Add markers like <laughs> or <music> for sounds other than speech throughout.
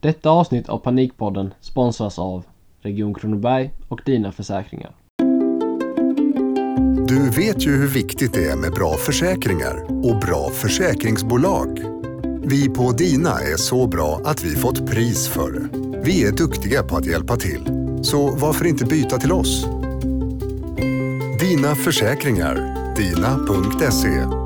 Detta avsnitt av Panikpodden sponsras av Region Kronoberg och Dina Försäkringar. Du vet ju hur viktigt det är med bra försäkringar och bra försäkringsbolag. Vi på Dina är så bra att vi fått pris för det. Vi är duktiga på att hjälpa till. Så varför inte byta till oss? Dina Försäkringar. Dina.se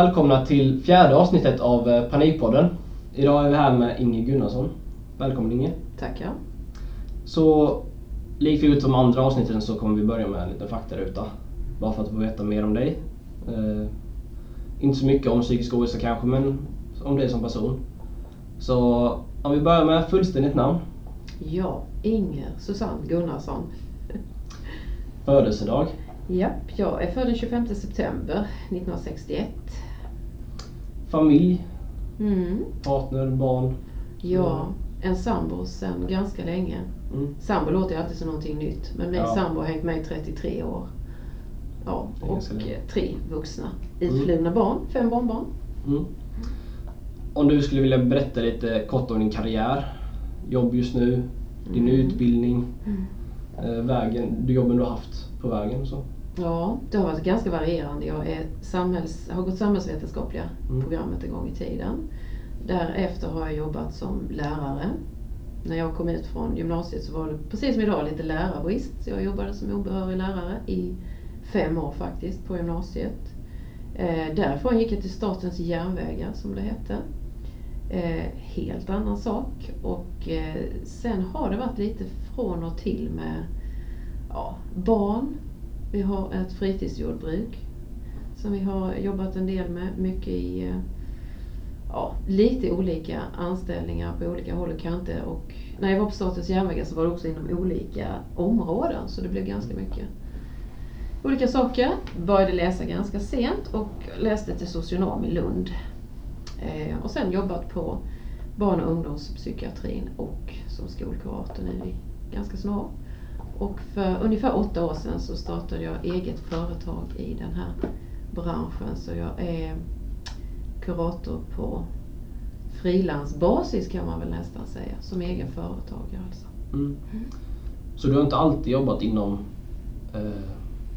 Välkomna till fjärde avsnittet av eh, Panikpodden. Idag är vi här med Inge Gunnarsson. Välkommen Inge. Tackar. Så likt gjort de andra avsnitten så kommer vi börja med en liten faktaruta. Bara för att få veta mer om dig. Eh, inte så mycket om psykisk ohälsa kanske, men om dig som person. Så om vi börjar med fullständigt namn, Ja, Inger Susanne Gunnarsson. födelsedag, Japp, jag är född den 25 september 1961. Familj, Mm. partner, barn. Ja, en sambo sedan ganska länge. Mm. Sambo låter ju alltid som någonting nytt, men min Ja. sambo har hängt med i 33 år. Ja, och tre vuxna utflugna barn, fem barnbarn. Mm. Om du skulle vilja berätta lite kort om din karriär, jobb just nu, din Mm. utbildning, Mm. eh, vägen, du jobben du har haft på vägen och så. Ja, det har varit ganska varierande. Jag är samhälls, har gått samhällsvetenskapliga Mm. programmet en gång i tiden. Därefter har jag jobbat som lärare. När jag kom ut från gymnasiet så var det precis som idag lite lärarbrist. Så jag jobbade som obehörig lärare i fem år faktiskt på gymnasiet. Eh, därifrån gick jag till Statens järnvägar som det hette. Eh, helt annan sak. Och eh, sen har det varit lite från och till med ja, barn. Vi har ett fritidsjordbruk som vi har jobbat en del med. Mycket i eh, ja, lite olika anställningar på olika håll och kanter. Och när jag var på Statens järnvägar så var det också inom olika områden. Så det blev ganska mycket olika saker. Började läsa ganska sent och läste till socionom i Lund. Eh, och sen jobbat på barn och ungdomspsykiatrin och som skolkurator nu i ganska snart. Och för ungefär åtta år sedan så startade jag eget företag i den här branschen. Så jag är kurator på frilansbasis kan man väl nästan säga, som egen företagare alltså. Mm. Så du har inte alltid jobbat inom eh,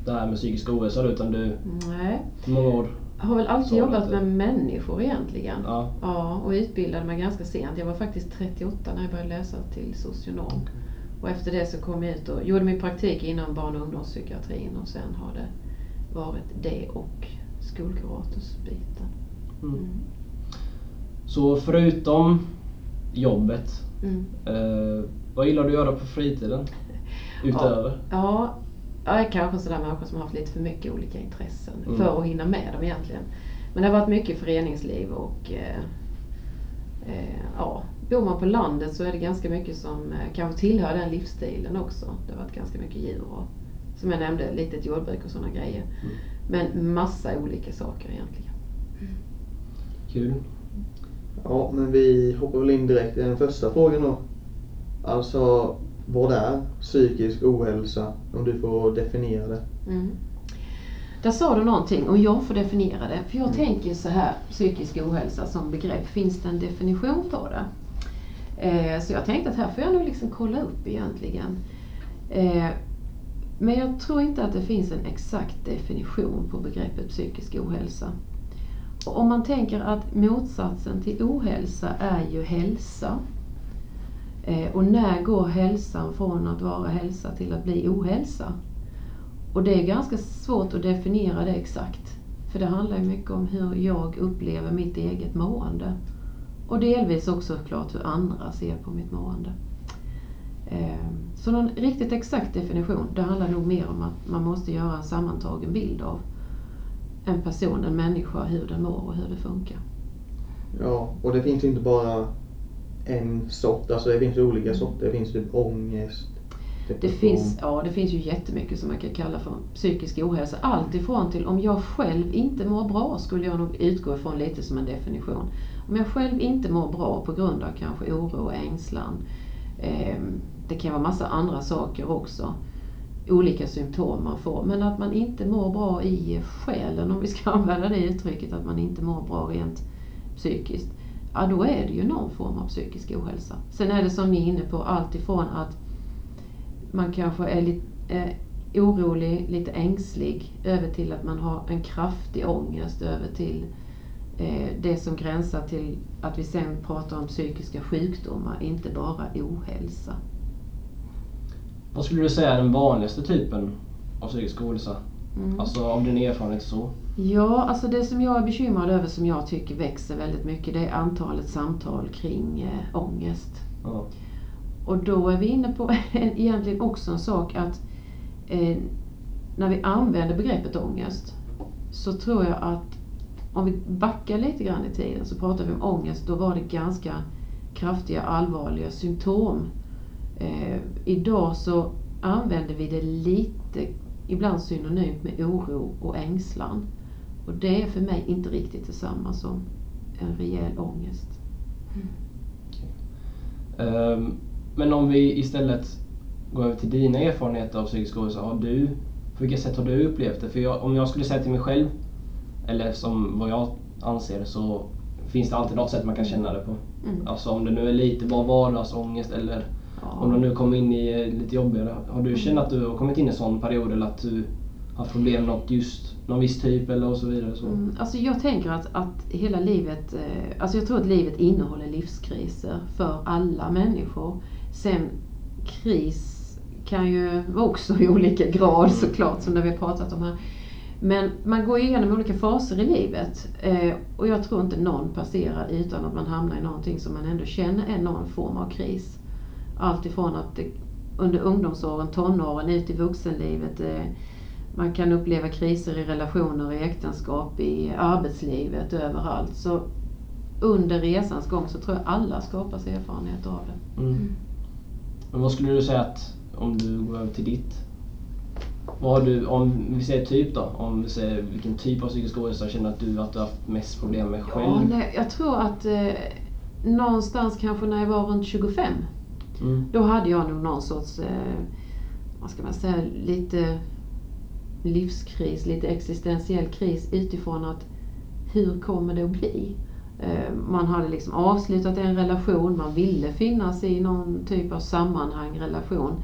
det här med psykisk ohälsa utan du, Nej, många år? jag har väl alltid jobbat med människor egentligen. Ja. Ja, och utbildade mig ganska sent. Jag var faktiskt 38 när jag började läsa till socionom. Och efter det så kom jag ut och gjorde min praktik inom barn och ungdomspsykiatrin och sen har det varit det och skolkuratorsbiten. Mm. Så förutom jobbet, Mm. eh, vad gillar du att göra på fritiden? <laughs> Utöver? Ja, jag är kanske en sån där människa som har haft lite för mycket olika intressen Mm. för att hinna med dem egentligen. Men det har varit mycket föreningsliv och eh, eh, ja, bor man på landet så är det ganska mycket som eh, kanske tillhör den livsstilen också. Det har varit ganska mycket djur och som jag nämnde, litet jordbruk och sådana grejer. Mm. Men massa olika saker egentligen. Kul. Ja, men vi hoppar väl in direkt i den första frågan då. Alltså, vad är psykisk ohälsa? Om du får definiera det. Mm. Där sa du någonting och jag får definiera det. För jag Mm. tänker så här, psykisk ohälsa som begrepp, finns det en definition på det? Eh, så jag tänkte att här får jag nog liksom kolla upp egentligen. Eh, men jag tror inte att det finns en exakt definition på begreppet psykisk ohälsa. Och om man tänker att motsatsen till ohälsa är ju hälsa. Eh, och när går hälsan från att vara hälsa till att bli ohälsa? Och det är ganska svårt att definiera det exakt. För det handlar ju mycket om hur jag upplever mitt eget mående. Och delvis också klart hur andra ser på mitt mående. Eh, Så någon riktigt exakt definition, det handlar nog mer om att man måste göra en sammantagen bild av en person, en människa, hur den mår och hur det funkar. Ja, och det finns inte bara en sort, alltså det finns olika sorter. Det finns typ ångest, Det depression. finns, ja, det finns ju jättemycket som man kan kalla för psykisk ohälsa. Allt ifrån till om jag själv inte mår bra skulle jag nog utgå ifrån lite som en definition. Om jag själv inte mår bra på grund av kanske oro och ängslan. Eh, det kan vara massa andra saker också. Olika symptom man får. Men att man inte mår bra i själen, om vi ska <laughs> använda det uttrycket, att man inte mår bra rent psykiskt. Ja, då är det ju någon form av psykisk ohälsa. Sen är det som ni är inne på, allt ifrån att man kanske är lite eh, orolig, lite ängslig, över till att man har en kraftig ångest, över till eh, det som gränsar till att vi sen pratar om psykiska sjukdomar, inte bara ohälsa. Vad skulle du säga är den vanligaste typen av psykisk ohälsa? Mm. Alltså av din erfarenhet så? Ja, alltså det som jag är bekymrad över som jag tycker växer väldigt mycket det är antalet samtal kring eh, ångest. Ja. Och då är vi inne på <laughs> egentligen också en sak att eh, när vi använder begreppet ångest så tror jag att om vi backar lite grann i tiden så pratar vi om ångest, då var det ganska kraftiga allvarliga symptom. Eh, idag så använder vi det lite, ibland synonymt med oro och ängslan. Och det är för mig inte riktigt detsamma som en rejäl ångest. Mm. Ehm, Men om vi istället går över till dina erfarenheter av psykisk ohälsa. Har du, på vilket sätt har du upplevt det? För jag, om jag skulle säga till mig själv, eller som vad jag anser, så finns det alltid något sätt man kan känna det på. Mm. Alltså om det nu är lite bara vardagsångest eller om du nu kommer in i eh, lite jobbigare. Har du känt att du har kommit in i en sån period eller att du har problem med något just, någon viss typ eller och så vidare? Så. Mm, alltså jag tänker att, att hela livet, eh, alltså jag tror att livet innehåller livskriser för alla människor. Sen kris kan ju vara också i olika grad såklart, som det vi har pratat om här. Men man går igenom olika faser i livet eh, och jag tror inte någon passerar utan att man hamnar i någonting som man ändå känner är någon form av kris. Allt ifrån att det, under ungdomsåren, tonåren, ut i vuxenlivet, eh, man kan uppleva kriser i relationer, i äktenskap, i arbetslivet, överallt. Så under resans gång så tror jag alla skapar sig erfarenheter av det. Mm. Men vad skulle du säga att, om du går över till ditt, vad har du, om vi säger typ då, om vi säger vilken typ av psykisk ohälsa känner att du att du har haft mest problem med själv? Ja, nej, jag tror att eh, någonstans kanske när jag var runt 25, Mm. då hade jag nog någon sorts, eh, vad ska man säga, lite livskris, lite existentiell kris utifrån att hur kommer det att bli? Eh, Man hade liksom avslutat en relation, man ville finnas i någon typ av sammanhang, relation.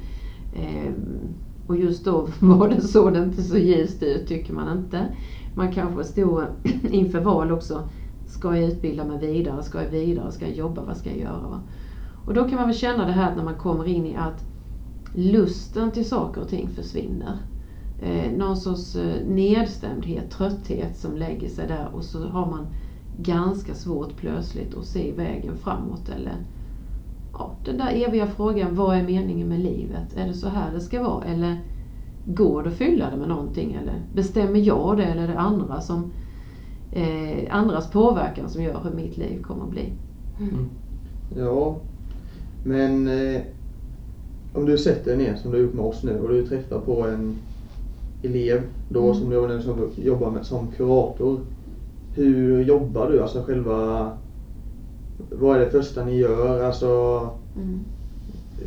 Och just då <laughs> var det så det inte så ljust ut, tycker man inte. Man kanske stod <clears throat> inför val också. Ska jag utbilda mig vidare? Ska jag vidare? Ska jag jobba? Vad ska jag göra? Va? Och då kan man väl känna det här när man kommer in i att lusten till saker och ting försvinner. Eh, någon sorts eh, nedstämdhet, trötthet som lägger sig där och så har man ganska svårt plötsligt att se vägen framåt eller ja, den där eviga frågan, vad är meningen med livet? Är det så här det ska vara? Eller går det att fylla det med någonting? Eller bestämmer jag det eller är det andra som, eh, andras påverkan som gör hur mitt liv kommer att bli? Ja, men eh, om du sätter dig ner som du har gjort med oss nu och du träffar på en elev då Mm. som du nu som jobbar med som kurator. Hur jobbar du? Alltså själva, vad är det första ni gör? Alltså Mm.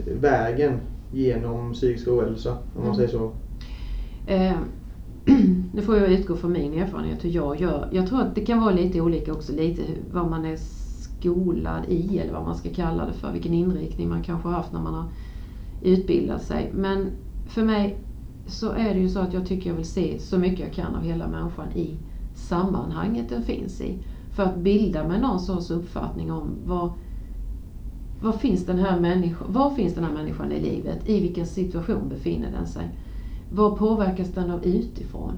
vägen genom psykisk ohälsa om man Mm. säger så. Eh, <clears throat> nu får jag utgå från min erfarenhet hur jag gör. Jag tror att det kan vara lite olika också, lite vad man är skolad i eller vad man ska kalla det för, vilken inriktning man kanske har haft när man har utbildat sig. Men för mig så är det ju så att jag tycker jag vill se så mycket jag kan av hela människan i sammanhanget den finns i. För att bilda mig någon sorts uppfattning om vad, vad finns den här människan, var finns den här människan i livet? I vilken situation befinner den sig? Vad påverkas den av utifrån?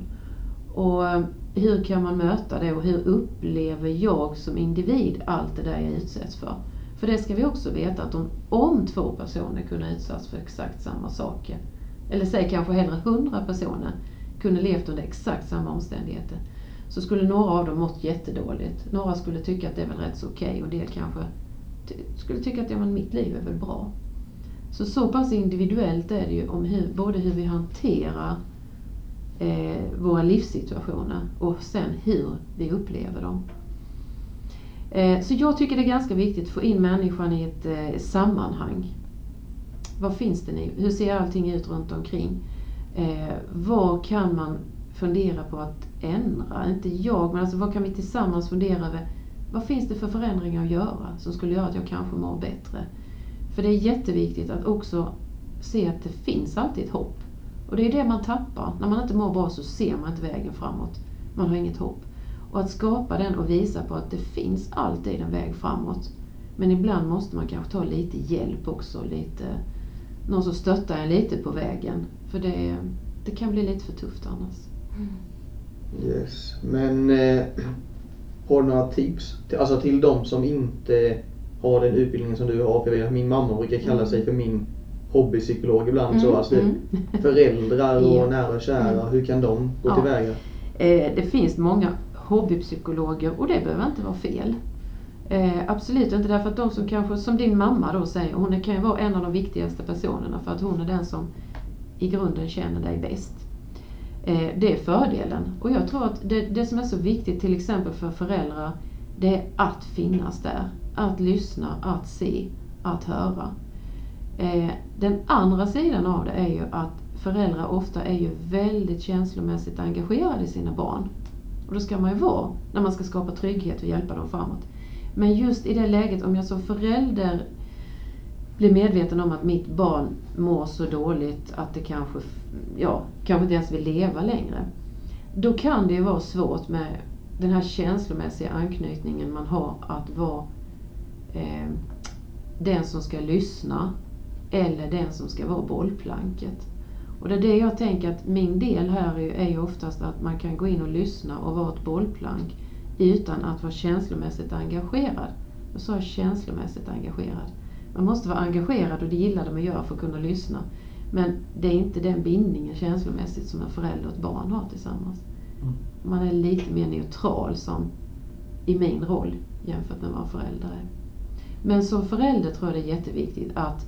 Och eh, hur kan man möta det och hur upplever jag som individ allt det där jag utsätts för? För det ska vi också veta att om, om två personer kunde utsatts för exakt samma saker, eller säg kanske hellre hundra personer, kunde levt under exakt samma omständigheter, så skulle några av dem mått jättedåligt. Några skulle tycka att det är väl rätt så okej och del kanske skulle tycka att ja, men mitt liv är väl bra. Så så pass individuellt är det ju om hur, både hur vi hanterar eh, våra livssituationer och sen hur vi upplever dem. Eh, Så jag tycker det är ganska viktigt att få in människan i ett eh, sammanhang. Vad finns det nu? Hur ser allting ut runt omkring? Eh, vad kan man fundera på att ändra? Inte jag, men alltså vad kan vi tillsammans fundera över? Vad finns det för förändringar att göra som skulle göra att jag kanske mår bättre? För det är jätteviktigt att också se att det finns alltid ett hopp. Och det är det man tappar. När man inte mår bra så ser man inte vägen framåt. Man har inget hopp. Och att skapa den och visa på att det finns alltid en väg framåt. Men ibland måste man kanske ta lite hjälp också. Lite, någon som stöttar en lite på vägen. För det, det kan bli lite för tufft annars. Yes. Men eh, har du några tips? Till, alltså till de som inte har den utbildningen som du har. För jag vet att min mamma brukar kalla Mm. sig för min hobbypsykolog ibland. Så Mm, alltså, mm. Föräldrar och <laughs> Ja. nära och kära, hur kan de gå Ja. tillväga? Eh, det finns många hobbypsykologer och det behöver inte vara fel. Eh, absolut inte därför att de som kanske, som din mamma då säger, hon kan ju vara en av de viktigaste personerna för att hon är den som i grunden känner dig bäst. Eh, det är fördelen. Och jag tror att det, det som är så viktigt till exempel för föräldrar, det är att finnas där. Att lyssna, att se, att höra. Eh, den andra sidan av det är ju att föräldrar ofta är ju väldigt känslomässigt engagerade i sina barn. Och då ska man ju vara när man ska skapa trygghet och hjälpa dem framåt. Men just i det läget, om jag som förälder blir medveten om att mitt barn mår så dåligt att det kanske, ja, kanske inte ens vill leva längre. Då kan det ju vara svårt med den här känslomässiga anknytningen man har att vara eh, den som ska lyssna eller den som ska vara bollplanket. Och det är det jag tänker att min del här är, ju oftast att man kan gå in och lyssna och vara ett bollplank utan att vara känslomässigt engagerad. Jag sa känslomässigt engagerad. Man måste vara engagerad och det gillar de att göra för att kunna lyssna. Men det är inte den bindningen känslomässigt som en förälder och ett barn har tillsammans. Mm. Man är lite mer neutral som i min roll jämfört med vad en förälder är. Men som förälder tror jag det är jätteviktigt att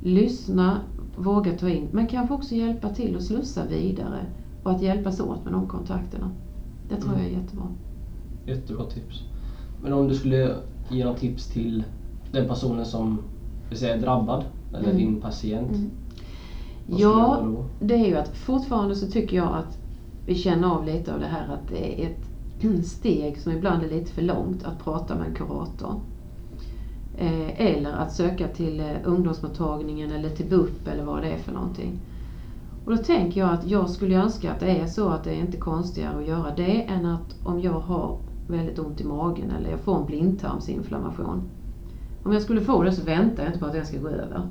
lyssna, våga ta in, men kanske också hjälpa till och slussa vidare och att hjälpas åt med de kontakterna. Det tror jag är jättebra. Jättebra tips. Men om du skulle ge något tips till den personen som är drabbad, eller Mm. din patient. Mm. Ja, det är ju att fortfarande så tycker jag att vi känner av lite av det här att det är ett <clears throat> steg som ibland är lite för långt att prata med en kurator. Eh, eller att söka till eh, ungdomsmottagningen eller till BUP eller vad det är för någonting. Och då tänker jag att jag skulle önska att det är så att det är inte konstigare att göra det än att om jag har väldigt ont i magen eller jag får en blindtarmsinflammation. Om jag skulle få det så väntar jag inte på att den ska gå över.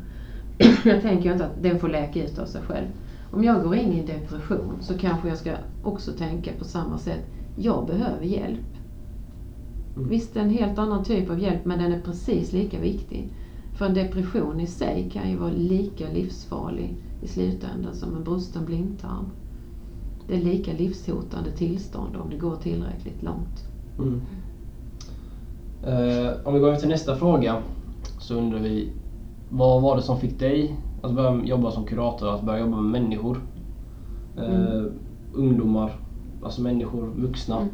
<clears throat> jag tänker inte att den får läka ut av sig själv. Om jag går in i en depression så kanske jag ska också tänka på samma sätt. Jag behöver hjälp. Mm. Visst, en helt annan typ av hjälp men den är precis lika viktig. För en depression i sig kan ju vara lika livsfarlig i slutändan som en brusten blindtarm. Det är lika livshotande tillstånd om det går tillräckligt långt. Mm. Eh, om vi går över till nästa fråga så undrar vi vad var det som fick dig att börja jobba som kurator, att börja jobba med människor? Eh, Mm. Ungdomar, alltså människor, vuxna.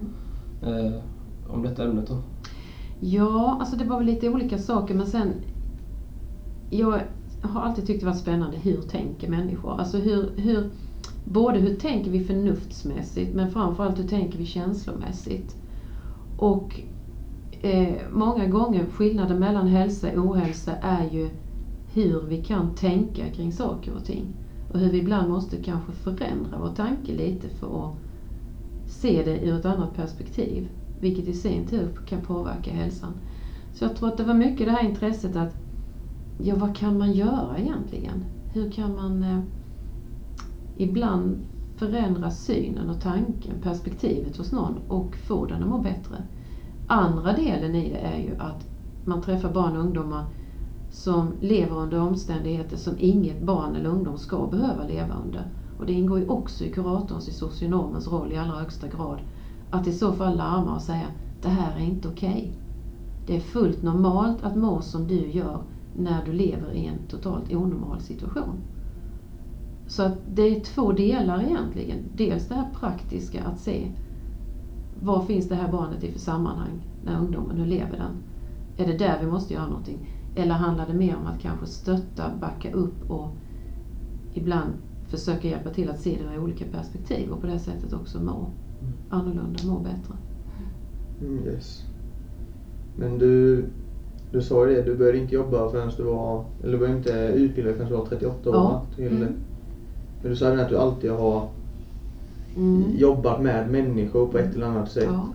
Mm. Eh, om detta ämnet då? Ja, alltså det var väl lite olika saker men sen Jag har alltid tyckt det var spännande hur tänker människor? Alltså hur, hur Både hur tänker vi förnuftsmässigt men framförallt hur tänker vi känslomässigt? Och eh, många gånger skillnaden mellan hälsa och ohälsa är ju hur vi kan tänka kring saker och ting. Och hur vi ibland måste kanske förändra vår tanke lite för att se det ur ett annat perspektiv. Vilket i sin tur kan påverka hälsan. Så jag tror att det var mycket det här intresset att, ja vad kan man göra egentligen? Hur kan man eh, ibland förändra synen och tanken, perspektivet hos någon och få den att må bättre? Andra delen i det är ju att man träffar barn och ungdomar som lever under omständigheter som inget barn eller ungdom ska behöva leva under. Och det ingår ju också i kuratorns, i socionomens roll i allra högsta grad. Att i så fall larma och säga, det här är inte okej. Det är fullt normalt att må som du gör när du lever i en totalt onormal situation. Så att det är två delar egentligen. Dels det här praktiska att se vad finns det här barnet i för sammanhang? När ungdomen, hur lever den? Är det där vi måste göra någonting? Eller handlar det mer om att kanske stötta, backa upp och ibland försöka hjälpa till att se det ur olika perspektiv och på det sättet också må annorlunda, må bättre. Mm, yes. Men du, du sa ju det, du började inte jobba förrän du var, eller du började inte utbilda förrän du var 38 år Ja. Till, Mm. Men du sa även att du alltid har Mm. jobbat med människor på ett eller annat sätt. Ja.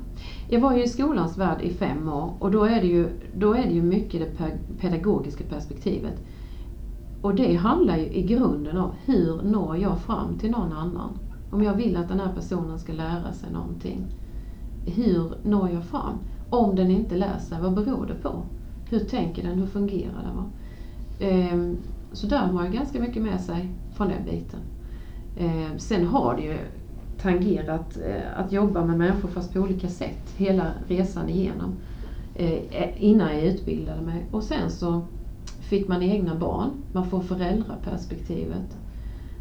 Jag var ju i skolans värld i fem år och då är det ju, då är det ju mycket det pe- pedagogiska perspektivet. Och det handlar ju i grunden om hur når jag fram till någon annan? Om jag vill att den här personen ska lära sig någonting. Hur når jag fram? Om den inte lär sig, vad beror det på? Hur tänker den? Hur fungerar den? Va? Ehm, så där har man ganska mycket med sig från den biten. Ehm, sen har det ju tangerat eh, att jobba med människor fast på olika sätt hela resan igenom. Eh, eh, innan jag utbildade mig. Och sen så fick man egna barn, man får föräldraperspektivet.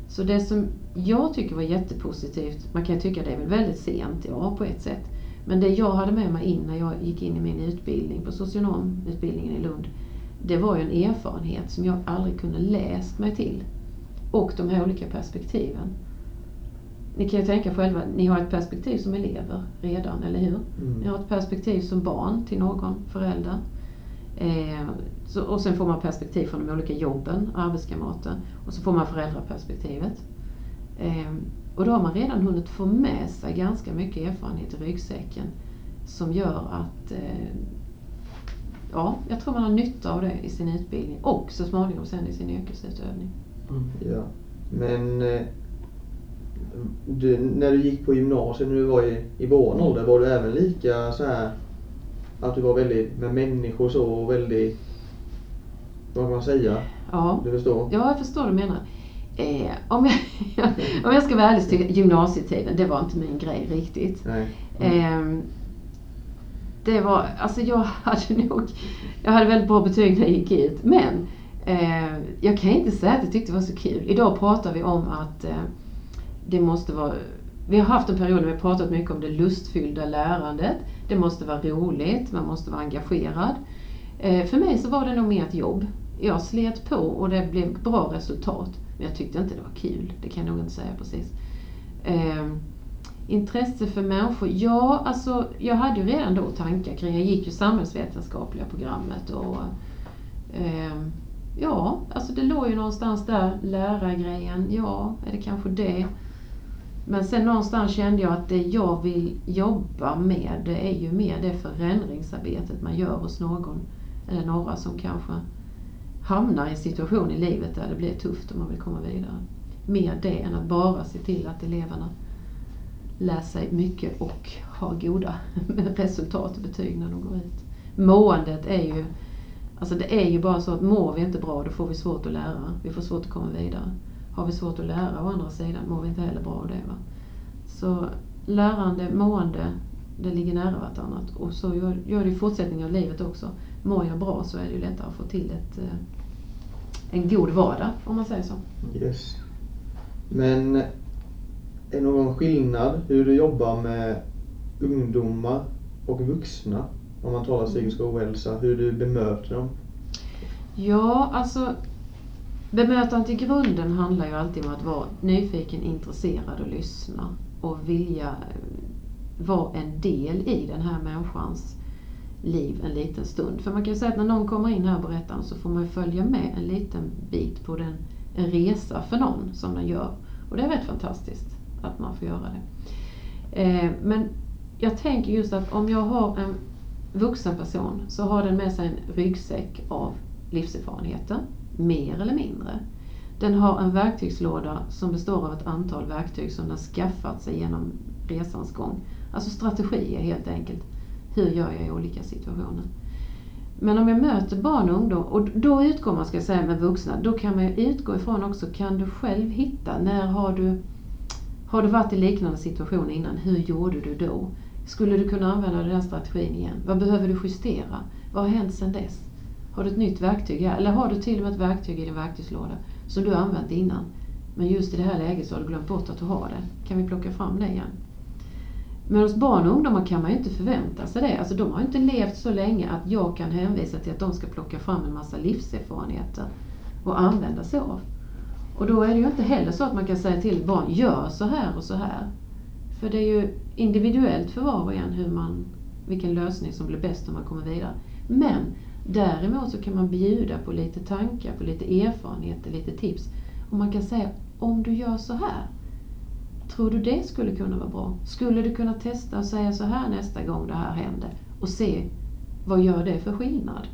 Så det som jag tycker var jättepositivt, man kan ju tycka det är väl väldigt sent, ja på ett sätt. Men det jag hade med mig in när jag gick in i min utbildning på socionomutbildningen i Lund, det var ju en erfarenhet som jag aldrig kunde läst mig till. Och de här olika perspektiven. Ni kan ju tänka själva, ni har ett perspektiv som elever redan, eller hur? Mm. Ni har ett perspektiv som barn till någon förälder. Eh, så, och sen får man perspektiv från de olika jobben, arbetskamrater. Och så får man föräldraperspektivet. Eh, och då har man redan hunnit få med sig ganska mycket erfarenhet i ryggsäcken. Som gör att eh, ja, jag tror man har nytta av det i sin utbildning och så småningom sen i sin yrkesutövning. Mm. Ja. Men eh, du, när du gick på gymnasiet, när du var i, i vår ålder, var du även lika så här att du var väldigt med människor så och väldigt, vad kan man säga? Ja. Du förstår? Ja, jag förstår vad du menar. Eh, om, jag, <laughs> om jag ska vara ärlig så tycker jag gymnasietiden, det var inte min grej riktigt. Nej. Eh, det var, alltså jag <laughs> hade nog, jag hade väldigt bra betyg när jag gick ut. Men eh, jag kan inte säga att jag tyckte det var så kul. Idag pratar vi om att eh, det måste vara, vi har haft en period när vi har pratat mycket om det lustfyllda lärandet. Det måste vara roligt, man måste vara engagerad. Eh, för mig så var det nog mer ett jobb. Jag slet på och det blev bra resultat. Men jag tyckte inte det var kul, det kan jag nog inte säga precis. Eh, intresse för människor? Ja, alltså jag hade ju redan då tankar kring, jag gick ju samhällsvetenskapliga programmet och eh, ja, alltså det låg ju någonstans där, lärargrejen, ja, är det kanske det? Men sen någonstans kände jag att det jag vill jobba med, det är ju mer det förändringsarbetet man gör hos någon eller några som kanske hamnar i en situation i livet där det blir tufft och man vill komma vidare. Mer det än att bara se till att eleverna lär sig mycket och har goda <laughs> resultat och betyg när de går ut. Måendet är ju, alltså det är ju bara så att mår vi inte bra då får vi svårt att lära. Vi får svårt att komma vidare. Har vi svårt att lära å andra sidan mår vi inte heller bra av det. Va? Så lärande, mående, det ligger nära vartannat. Och så gör, gör det i fortsättningen av livet också. Mår jag bra så är det ju lättare att få till ett, eh, en god vardag, om man säger så. Yes. Men är det någon skillnad hur du jobbar med ungdomar och vuxna? Om man talar psykisk ohälsa, hur du bemöter dem? Ja, alltså bemötandet i grunden handlar ju alltid om att vara nyfiken, intresserad och lyssna. Och vilja eh, vara en del i den här människans liv en liten stund. För man kan ju säga att när någon kommer in här och berättar så får man ju följa med en liten bit på den, en resa för någon som den gör. Och det är rätt fantastiskt att man får göra det. Eh, men jag tänker just att om jag har en vuxen person så har den med sig en ryggsäck av livserfarenheter, mer eller mindre. Den har en verktygslåda som består av ett antal verktyg som den skaffat sig genom resans gång. Alltså strategier helt enkelt. Hur gör jag i olika situationer? Men om jag möter barn och ungdom, och då utgår man, ska jag säga, med vuxna, då kan man ju utgå ifrån också, kan du själv hitta, när har du, har du varit i liknande situationer innan, hur gjorde du då? Skulle du kunna använda den strategin igen? Vad behöver du justera? Vad har hänt sedan dess? Har du ett nytt verktyg här? Eller har du till och med ett verktyg i din verktygslåda som du har använt innan? Men just i det här läget så har du glömt bort att du har det. Kan vi plocka fram det igen? Men hos barn och ungdomar kan man ju inte förvänta sig det. Alltså de har ju inte levt så länge att jag kan hänvisa till att de ska plocka fram en massa livserfarenheter och använda sig av. Och då är det ju inte heller så att man kan säga till barn, gör så här och så här. För det är ju individuellt för var och en hur man, vilken lösning som blir bäst om man kommer vidare. Men däremot så kan man bjuda på lite tankar, på lite erfarenheter, lite tips. Och man kan säga, om du gör så här, tror du det skulle kunna vara bra? Skulle du kunna testa och säga så här nästa gång det här händer? Och se, vad gör det för skillnad?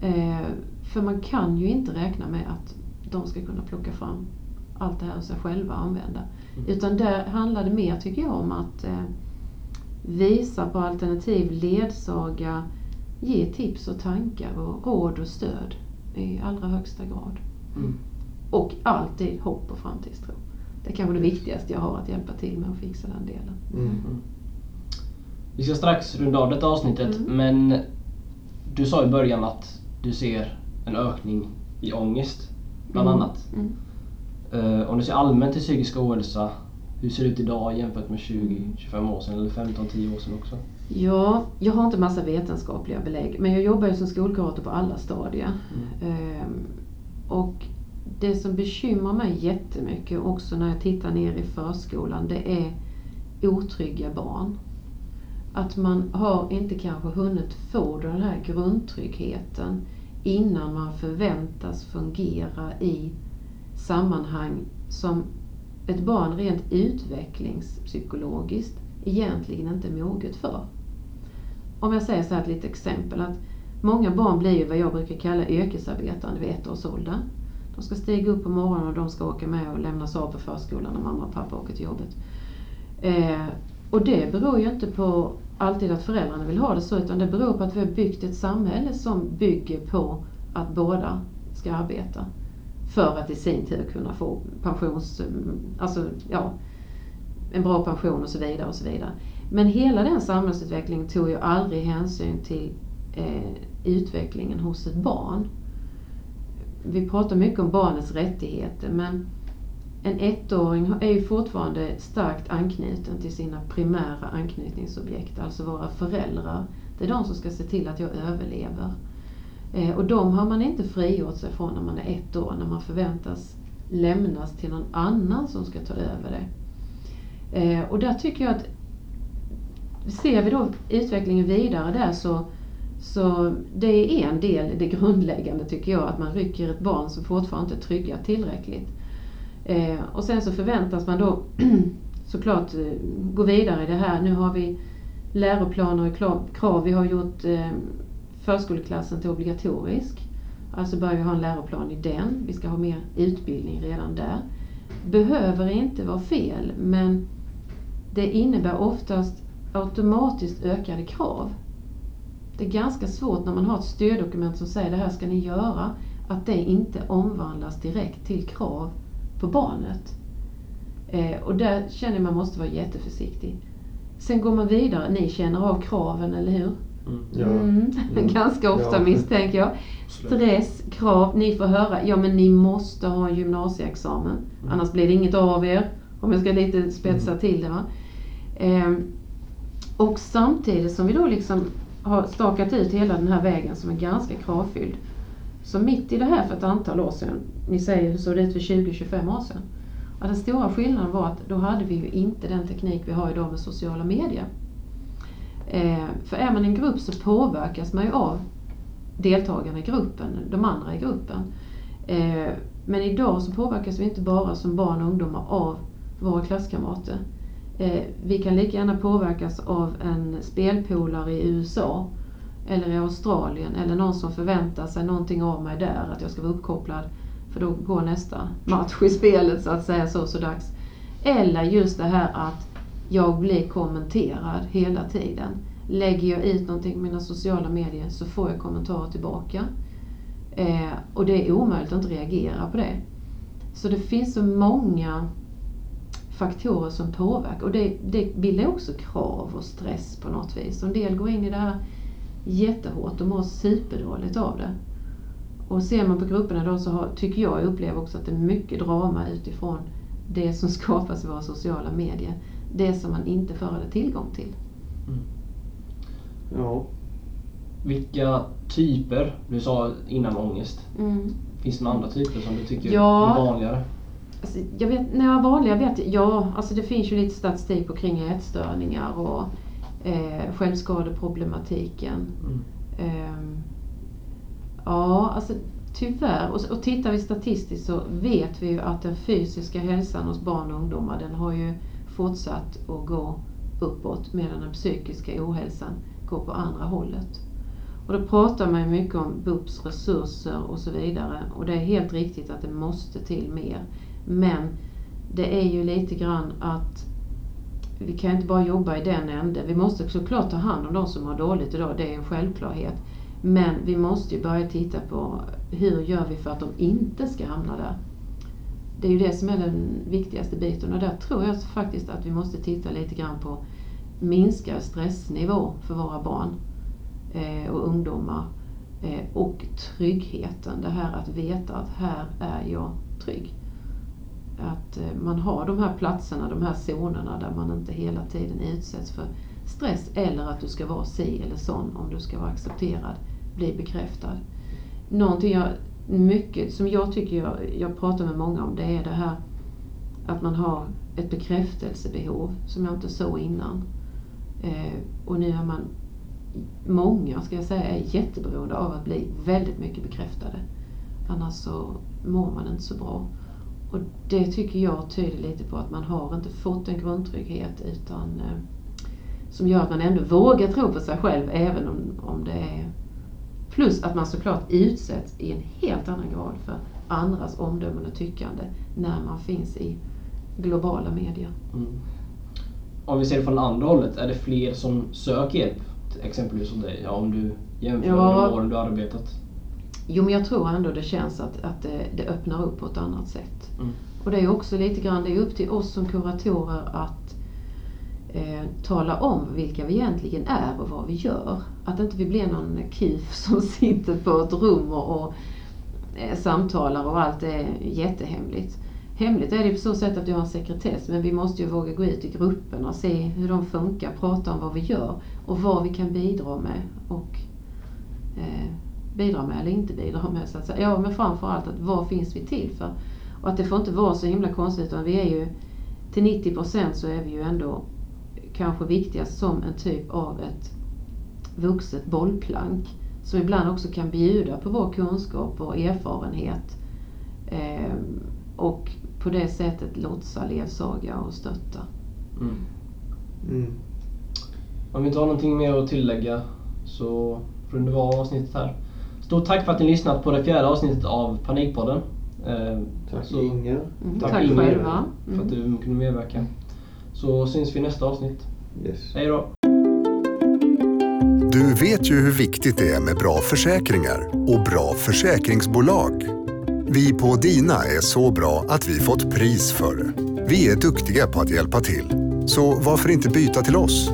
Eh, för man kan ju inte räkna med att de ska kunna plocka fram allt det här och sig själva använda. Mm. Utan där handlar det mer, tycker jag, om att eh, visa på alternativ, ledsaga, ge tips och tankar och råd och stöd i allra högsta grad. Mm. Och alltid hopp och framtidstro. Det är kanske det viktigaste jag har att hjälpa till med att fixa den delen. Mm. mm. Vi ska strax runda av detta avsnittet mm. men du sa i början att du ser en ökning i ångest bland mm. annat. Uh, om du ser allmänt till psykisk ohälsa, hur ser det ut idag jämfört med 20-25 år sedan eller 15-10 år sedan också? Ja, jag har inte massa vetenskapliga belägg men jag jobbar ju som skolkurator på alla stadier. Mm. Um, och det som bekymrar mig jättemycket också när jag tittar ner i förskolan det är otrygga barn. Att man har inte kanske hunnit få den här grundtryggheten innan man förväntas fungera i sammanhang som ett barn rent utvecklingspsykologiskt egentligen inte är moget för. Om jag säger så här ett litet exempel att många barn blir ju vad jag brukar kalla yrkesarbetande vid ett års ålder. De ska stiga upp på morgonen och de ska åka med och lämnas av på förskolan när mamma och pappa åker till jobbet. Eh, och det beror ju inte på alltid att föräldrarna vill ha det så utan det beror på att vi har byggt ett samhälle som bygger på att båda ska arbeta. För att i sin tur kunna få pensions, alltså ja, en bra pension och så vidare och så vidare. Men hela den samhällsutvecklingen tog ju aldrig hänsyn till eh, utvecklingen hos ett barn. Vi pratar mycket om barnets rättigheter men en ettåring är ju fortfarande starkt anknuten till sina primära anknytningsobjekt, alltså våra föräldrar. Det är de som ska se till att jag överlever. Eh, och de har man inte frigjort sig från när man är ett år, när man förväntas lämnas till någon annan som ska ta över det. Eh, och där tycker jag att, ser vi då utvecklingen vidare där så, så det är en del, det grundläggande tycker jag, att man rycker ett barn som fortfarande inte är tryggat tillräckligt. Eh, och sen så förväntas man då <clears throat> såklart eh, gå vidare i det här. Nu har vi läroplaner och krav. Vi har gjort eh, förskoleklassen till obligatorisk. Alltså bör vi ha en läroplan i den. Vi ska ha mer utbildning redan där. Behöver inte vara fel, men det innebär oftast automatiskt ökade krav. Det är ganska svårt när man har ett stöddokument som säger det här ska ni göra, att det inte omvandlas direkt till krav på barnet. Eh, och där känner jag man måste vara jätteförsiktig. Sen går man vidare, ni känner av kraven, eller hur? Mm. Mm. <laughs> Ganska ofta ja. misstänker jag. Stress, krav, ni får höra, ja men ni måste ha en gymnasieexamen. Mm. Annars blir det inget av er. Om jag ska lite spetsa mm. till det. Va? Ehm, och samtidigt som vi då liksom har stakat ut hela den här vägen som är ganska kravfylld. Så mitt i det här för ett antal år sedan, ni säger hur såg det ut för 20-25 år sedan? Ja, den stora skillnaden var att då hade vi ju inte den teknik vi har idag med sociala medier. Eh, för är man en grupp så påverkas man ju av deltagarna i gruppen, de andra i gruppen. Eh, men idag så påverkas vi inte bara som barn och ungdomar av våra klasskamrater. Eh, vi kan lika gärna påverkas av en spelpolare i USA eller i Australien eller någon som förväntar sig någonting av mig där, att jag ska vara uppkopplad för då går nästa match i spelet så att säga, så så dags. Eller just det här att jag blir kommenterad hela tiden. Lägger jag ut någonting på mina sociala medier så får jag kommentarer tillbaka. Eh, och det är omöjligt att inte reagera på det. Så det finns så många faktorer som påverkar och det, det bildar också krav och stress på något vis. En del går in i det här jättehårt och mår superdåligt av det. Och ser man på grupperna då så har, tycker jag, jag upplever också att det är mycket drama utifrån det som <laughs> skapas i våra sociala medier det som man inte förr hade tillgång till. Ja. Vilka typer, du sa innan ångest, Mm. finns det några andra typer som du tycker Ja. är vanligare? Alltså, jag vet, när jag vanliga vet ja, alltså det finns ju lite statistik på kring ätstörningar och eh, självskadeproblematiken. Mm. Ehm, ja, alltså tyvärr. Och, och tittar vi statistiskt så vet vi ju att den fysiska hälsan hos barn och ungdomar den har ju fortsatt att gå uppåt medan den psykiska ohälsan går på andra hållet. Och då pratar man ju mycket om BUPs resurser och så vidare och det är helt riktigt att det måste till mer. Men det är ju lite grann att vi kan inte bara jobba i den änden. Vi måste såklart ta hand om de som har dåligt idag, det är en självklarhet. Men vi måste ju börja titta på hur gör vi för att de inte ska hamna där. Det är ju det som är den viktigaste biten och där tror jag faktiskt att vi måste titta lite grann på minskad stressnivå för våra barn eh, och ungdomar. Eh, och tryggheten, det här att veta att här är jag trygg. Att eh, man har de här platserna, de här zonerna där man inte hela tiden utsätts för stress eller att du ska vara si eller sån om du ska vara accepterad, bli bekräftad. Någonting jag, mycket, som jag tycker jag, jag pratar med många om det är det här att man har ett bekräftelsebehov som jag inte såg innan. Eh, och nu är man, många ska jag säga, är jätteberoende av att bli väldigt mycket bekräftade. Annars så mår man inte så bra. Och det tycker jag tyder lite på att man har inte fått en grundtrygghet utan eh, som gör att man ändå vågar tro på sig själv även om, om det är Plus att man såklart utsätts i en helt annan grad för andras omdömen och tyckande när man finns i globala medier. Mm. Om vi ser det från andra hållet, är det fler som söker hjälp? Exempelvis hos dig, ja, om du jämför Ja. med åren du arbetat. Jo men jag tror ändå det känns att, att det, det öppnar upp på ett annat sätt. Mm. Och det är också lite grann, det är upp till oss som kuratorer att eh, tala om vilka vi egentligen är och vad vi gör. Att inte vi blir någon kuf <laughs> som sitter på ett rum och, och eh, samtalar och allt är jättehemligt. Hemligt är det på så sätt att du har en sekretess men vi måste ju våga gå ut i grupperna och se hur de funkar, prata om vad vi gör och vad vi kan bidra med och eh, bidra med eller inte bidra med. Så att säga. Ja men framförallt att vad finns vi till för? Och att det får inte vara så himla konstigt utan vi är ju till 90 procent så är vi ju ändå kanske viktigast som en typ av ett vuxet bollplank som ibland också kan bjuda på vår kunskap och erfarenhet eh, och på det sättet lotsa, ledsaga och stötta. Mm. Mm. Om vi inte har någonting mer att tillägga så rundar vi av avsnittet här. Stort tack för att ni lyssnat på det fjärde avsnittet av Panikpodden. Eh, Tack så- Inger. Mm, Tack tack Inger själva. för att Mm. du kunde medverka. Så syns vi i nästa avsnitt. Yes. Hej då! Du vet ju hur viktigt det är med bra försäkringar och bra försäkringsbolag. Vi på Dina är så bra att vi fått pris för det. Vi är duktiga på att hjälpa till. Så varför inte byta till oss?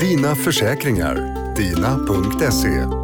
Dina försäkringar. Dina.se